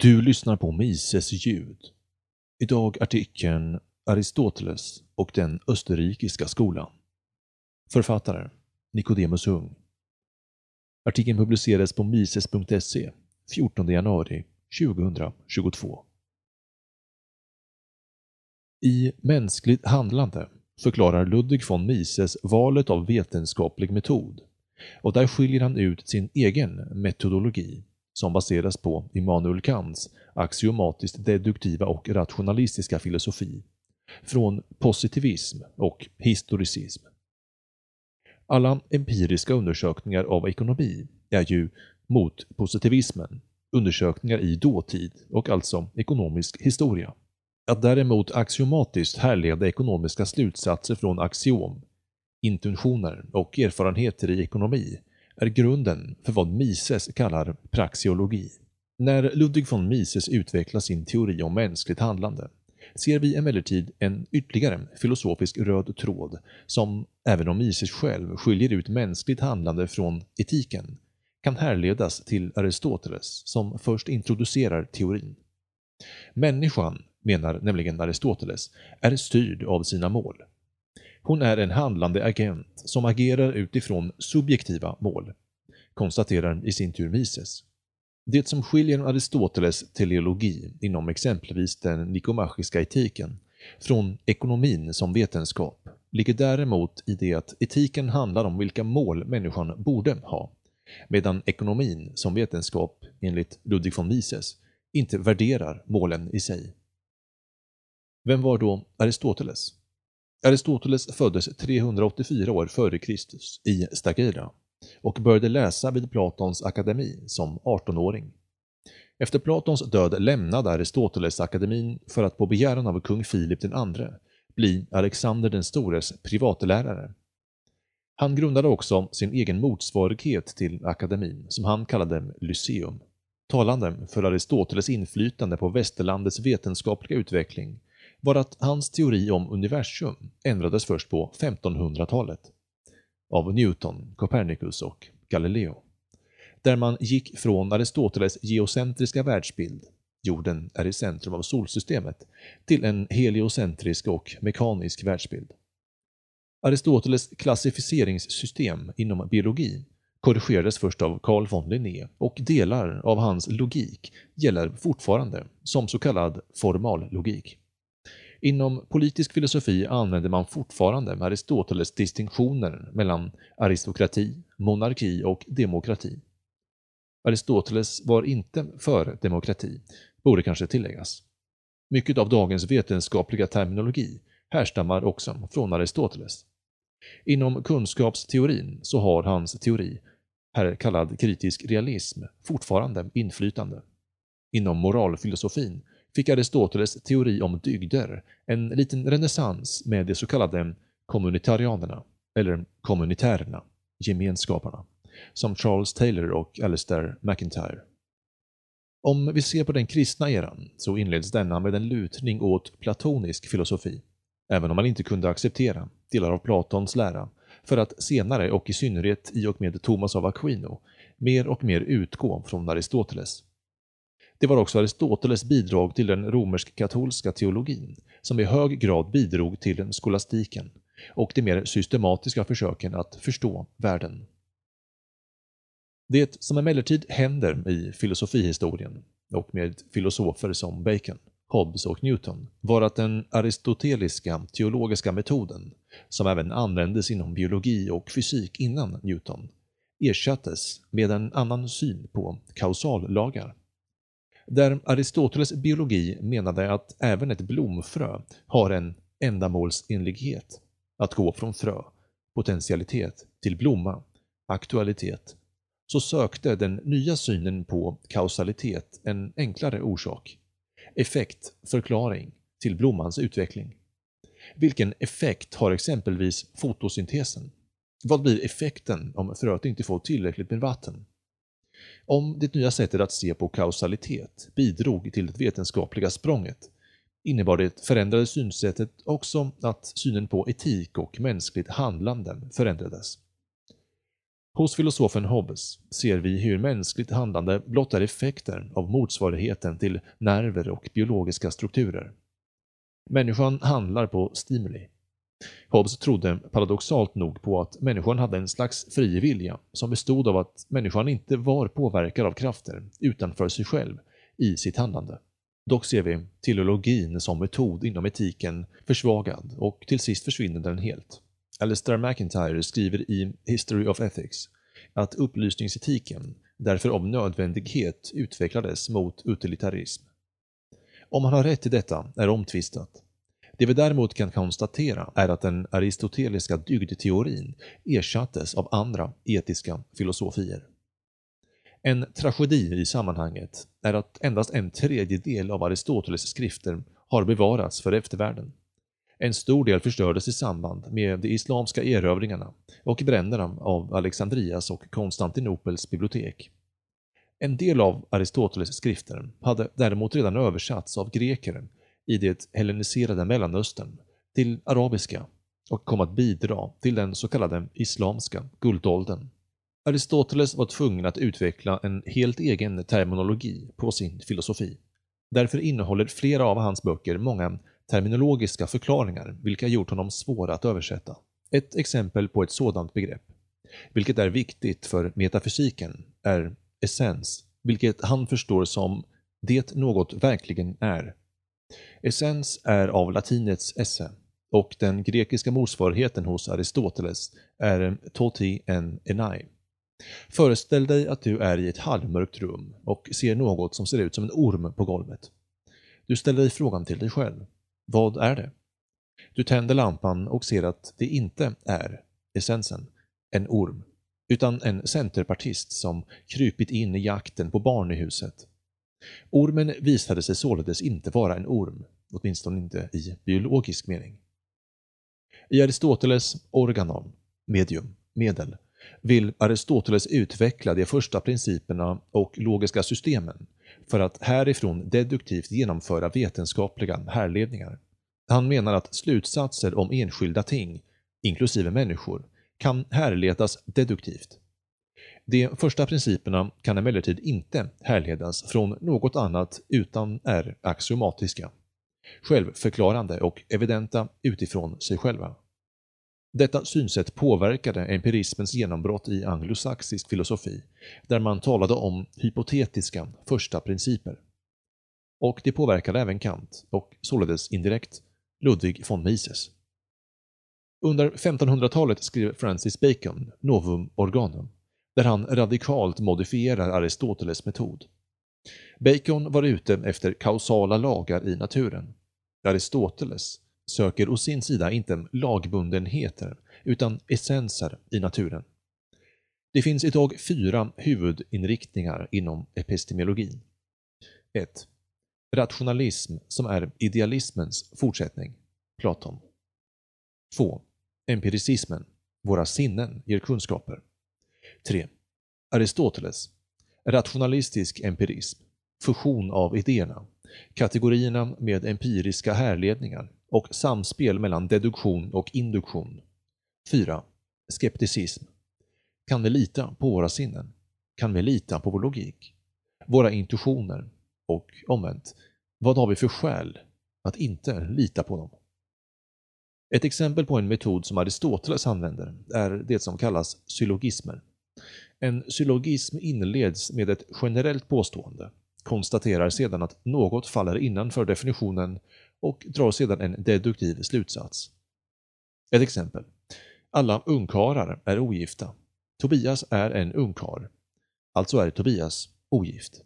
Du lyssnar på Mises ljud. Idag artikeln Aristoteles och den österrikiska skolan. Författare Nicodemus Ung. Artikeln publicerades på mises.se 14 januari 2022. I Mänskligt handlande förklarar Ludwig von Mises valet av vetenskaplig metod och där skiljer han ut sin egen metodologi som baseras på Immanuel Kants axiomatiskt deduktiva och rationalistiska filosofi från positivism och historicism. Alla empiriska undersökningar av ekonomi är ju mot positivismen undersökningar i dåtid och alltså ekonomisk historia. Att däremot axiomatiskt härleda ekonomiska slutsatser från axiom, intentioner och erfarenheter i ekonomi är grunden för vad Mises kallar praxiologi. När Ludwig von Mises utvecklar sin teori om mänskligt handlande ser vi emellertid en ytterligare filosofisk röd tråd som, även om Mises själv skiljer ut mänskligt handlande från etiken, kan härledas till Aristoteles som först introducerar teorin. Människan, menar nämligen Aristoteles, är styrd av sina mål. Hon är en handlande agent som agerar utifrån subjektiva mål, konstaterar i sin tur Mises. Det som skiljer Aristoteles teleologi inom exempelvis den nikomachiska etiken från ekonomin som vetenskap ligger däremot i det att etiken handlar om vilka mål människan borde ha, medan ekonomin som vetenskap, enligt Ludwig von Mises, inte värderar målen i sig. Vem var då Aristoteles? Aristoteles föddes 384 år före Kristus i Stagira och började läsa vid Platons akademi som 18-åring. Efter Platons död lämnade Aristoteles akademin för att på begäran av kung Filip II bli Alexander den stores privatlärare. Han grundade också sin egen motsvarighet till akademin som han kallade Lyceum. Talande för Aristoteles inflytande på västerlandets vetenskapliga utveckling var att hans teori om universum ändrades först på 1500-talet av Newton, Copernicus och Galileo. Där man gick från Aristoteles geocentriska världsbild, jorden är i centrum av solsystemet, till en heliocentrisk och mekanisk världsbild. Aristoteles klassificeringssystem inom biologi korrigerades först av Carl von Linné och delar av hans logik gäller fortfarande som så kallad formallogik. Inom politisk filosofi använder man fortfarande Aristoteles distinktioner mellan aristokrati, monarki och demokrati. Aristoteles var inte för demokrati, borde kanske tilläggas. Mycket av dagens vetenskapliga terminologi härstammar också från Aristoteles. Inom kunskapsteorin så har hans teori, här kallad kritisk realism, fortfarande inflytande. Inom moralfilosofin fick Aristoteles teori om dygder en liten renässans med de så kallade kommunitarianerna, eller kommunitärerna, gemenskaperna, som Charles Taylor och Alistair MacIntyre. Om vi ser på den kristna eran så inleds denna med en lutning åt platonisk filosofi, även om man inte kunde acceptera delar av Platons lära, för att senare och i synnerhet i och med Thomas av Aquino mer och mer utgå från Aristoteles. Det var också Aristoteles bidrag till den romersk-katolska teologin som i hög grad bidrog till den skolastiken och de mer systematiska försöken att förstå världen. Det som emellertid händer i filosofihistorien och med filosofer som Bacon, Hobbes och Newton var att den aristoteliska teologiska metoden, som även användes inom biologi och fysik innan Newton, ersattes med en annan syn på kausallagar där Aristoteles biologi menade att även ett blomfrö har en ändamålsenlighet, att gå från frö, potentialitet, till blomma, aktualitet, så sökte den nya synen på kausalitet en enklare orsak, effekt, förklaring, till blommans utveckling. Vilken effekt har exempelvis fotosyntesen? Vad blir effekten om fröet inte får tillräckligt med vatten? Om det nya sättet att se på kausalitet bidrog till det vetenskapliga språnget innebar det förändrade synsättet också att synen på etik och mänskligt handlande förändrades. Hos filosofen Hobbes ser vi hur mänskligt handlande blottar effekter av motsvarigheten till nerver och biologiska strukturer. Människan handlar på stimuli. Hobbes trodde paradoxalt nog på att människan hade en slags fri vilja som bestod av att människan inte var påverkad av krafter utanför sig själv i sitt handlande. Dock ser vi teleologin som metod inom etiken försvagad och till sist försvinner den helt. Alistair McIntyre skriver i History of Ethics att upplysningsetiken därför av nödvändighet utvecklades mot utilitarism. Om han har rätt i detta är omtvistat. Det vi däremot kan konstatera är att den aristoteliska dygdteorin ersattes av andra etiska filosofier. En tragedi i sammanhanget är att endast en tredjedel av Aristoteles skrifter har bevarats för eftervärlden. En stor del förstördes i samband med de islamska erövringarna och bränderna av Alexandrias och Konstantinopels bibliotek. En del av Aristoteles skrifter hade däremot redan översatts av greker i det helleniserade Mellanöstern till arabiska och kom att bidra till den så kallade islamska guldåldern. Aristoteles var tvungen att utveckla en helt egen terminologi på sin filosofi. Därför innehåller flera av hans böcker många terminologiska förklaringar vilka gjort honom svåra att översätta. Ett exempel på ett sådant begrepp, vilket är viktigt för metafysiken, är essens, vilket han förstår som det något verkligen är. Essens är av latinets esse och den grekiska motsvarigheten hos Aristoteles är toti en enai. Föreställ dig att du är i ett halvmörkt rum och ser något som ser ut som en orm på golvet. Du ställer dig frågan till dig själv. Vad är det? Du tänder lampan och ser att det inte är essensen, en orm, utan en centerpartist som krypit in i jakten på barn i huset. Ormen visade sig således inte vara en orm, åtminstone inte i biologisk mening. I Aristoteles organon, medium, medel, vill Aristoteles utveckla de första principerna och logiska systemen för att härifrån deduktivt genomföra vetenskapliga härledningar. Han menar att slutsatser om enskilda ting, inklusive människor, kan härledas deduktivt. De första principerna kan emellertid inte härledas från något annat utan är axiomatiska, självförklarande och evidenta utifrån sig själva. Detta synsätt påverkade empirismens genombrott i anglosaxisk filosofi, där man talade om hypotetiska första principer. Och det påverkade även Kant, och således indirekt Ludwig von Mises. Under 1500-talet skrev Francis Bacon Novum Organum, där han radikalt modifierar Aristoteles metod. Bacon var ute efter kausala lagar i naturen. Aristoteles söker å sin sida inte lagbundenheter utan essenser i naturen. Det finns idag fyra huvudinriktningar inom epistemologin. 1. Rationalism som är idealismens fortsättning. Platon. 2. Empiricismen. Våra sinnen ger kunskaper. 3. Aristoteles. Rationalistisk empirism. Fusion av idéerna. Kategorierna med empiriska härledningar och samspel mellan deduktion och induktion. 4. Skepticism. Kan vi lita på våra sinnen? Kan vi lita på vår logik? Våra intuitioner? Och omvänt, vad har vi för skäl att inte lita på dem? Ett exempel på en metod som Aristoteles använder är det som kallas syllogismer. En syllogism inleds med ett generellt påstående, konstaterar sedan att något faller innanför definitionen och drar sedan en deduktiv slutsats. Ett exempel. Alla ungkarlar är ogifta. Tobias är en ungkar. Alltså är Tobias ogift.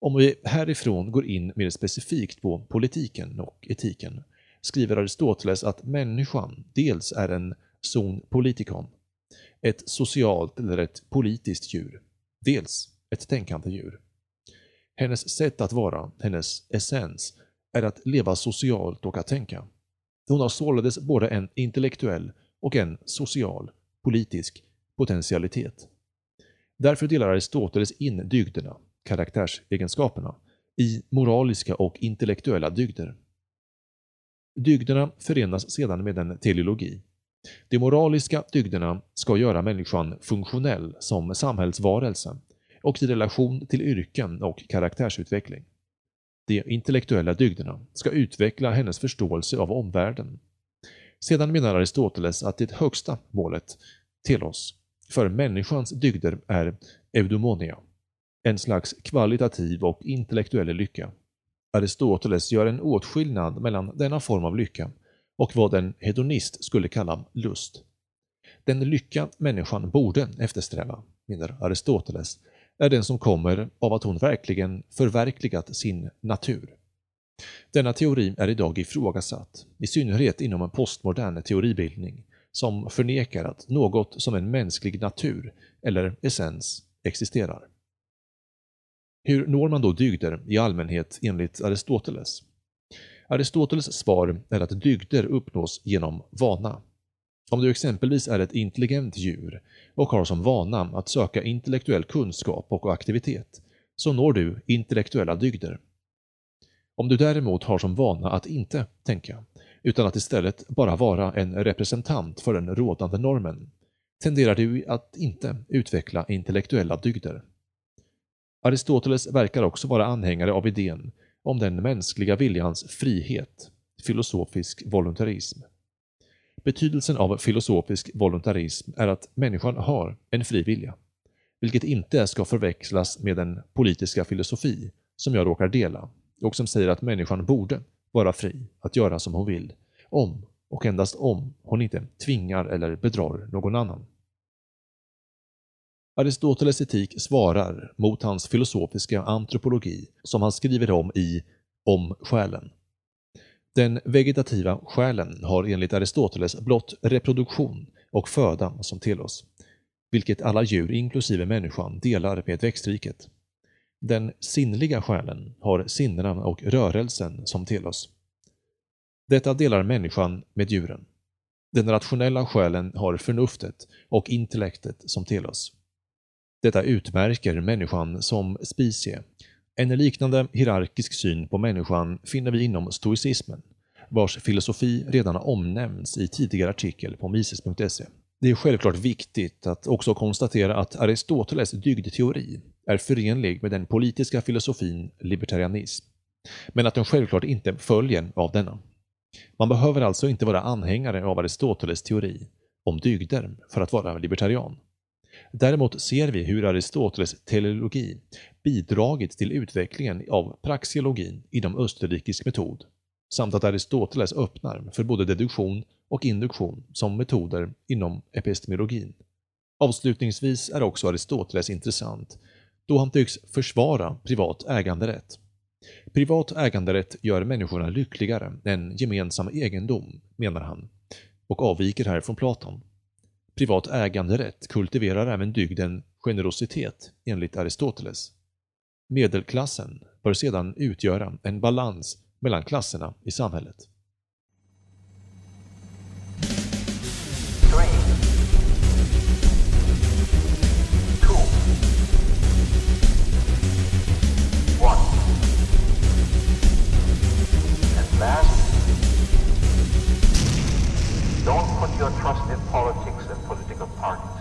Om vi härifrån går in mer specifikt på politiken och etiken skriver Aristoteles att människan dels är en zon politikon, ett socialt eller ett politiskt djur, dels ett tänkande djur. Hennes sätt att vara, hennes essens, är att leva socialt och att tänka. Hon har således både en intellektuell och en social, politisk potentialitet. Därför delar Aristoteles in dygderna, karaktärsegenskaperna, i moraliska och intellektuella dygder. Dygderna förenas sedan med en teleologi, de moraliska dygderna ska göra människan funktionell som samhällsvarelse och i relation till yrken och karaktärsutveckling. De intellektuella dygderna ska utveckla hennes förståelse av omvärlden. Sedan menar Aristoteles att det högsta målet, telos, för människans dygder är eudomonia, en slags kvalitativ och intellektuell lycka. Aristoteles gör en åtskillnad mellan denna form av lycka och vad en hedonist skulle kalla lust. Den lycka människan borde eftersträva, menar Aristoteles, är den som kommer av att hon verkligen förverkligat sin natur. Denna teori är idag ifrågasatt, i synnerhet inom en postmodern teoribildning som förnekar att något som en mänsklig natur eller essens existerar. Hur når man då dygder i allmänhet enligt Aristoteles? Aristoteles svar är att dygder uppnås genom vana. Om du exempelvis är ett intelligent djur och har som vana att söka intellektuell kunskap och aktivitet, så når du intellektuella dygder. Om du däremot har som vana att inte tänka, utan att istället bara vara en representant för den rådande normen, tenderar du att inte utveckla intellektuella dygder. Aristoteles verkar också vara anhängare av idén om den mänskliga viljans frihet, filosofisk voluntarism. Betydelsen av filosofisk voluntarism är att människan har en fri vilja, vilket inte ska förväxlas med den politiska filosofi som jag råkar dela och som säger att människan borde vara fri att göra som hon vill, om och endast om hon inte tvingar eller bedrar någon annan. Aristoteles etik svarar mot hans filosofiska antropologi som han skriver om i Om själen. Den vegetativa själen har enligt Aristoteles blott reproduktion och föda som telos, vilket alla djur inklusive människan delar med växtriket. Den sinnliga själen har sinnena och rörelsen som telos. Detta delar människan med djuren. Den rationella själen har förnuftet och intellektet som telos. Detta utmärker människan som specie. En liknande hierarkisk syn på människan finner vi inom stoicismen, vars filosofi redan har omnämnts i tidigare artikel på mises.se. Det är självklart viktigt att också konstatera att Aristoteles dygdteori är förenlig med den politiska filosofin libertarianism, men att den självklart inte följer av denna. Man behöver alltså inte vara anhängare av Aristoteles teori om dygder för att vara libertarian. Däremot ser vi hur Aristoteles teleologi bidragit till utvecklingen av praxeologin inom österrikisk metod, samt att Aristoteles öppnar för både deduktion och induktion som metoder inom epistemologin. Avslutningsvis är också Aristoteles intressant då han tycks försvara privat äganderätt. Privat äganderätt gör människorna lyckligare än gemensam egendom, menar han, och avviker här från Platon. Privat äganderätt kultiverar även dygden generositet enligt Aristoteles. Medelklassen bör sedan utgöra en balans mellan klasserna i samhället. Don't put your trust in politics Pardon.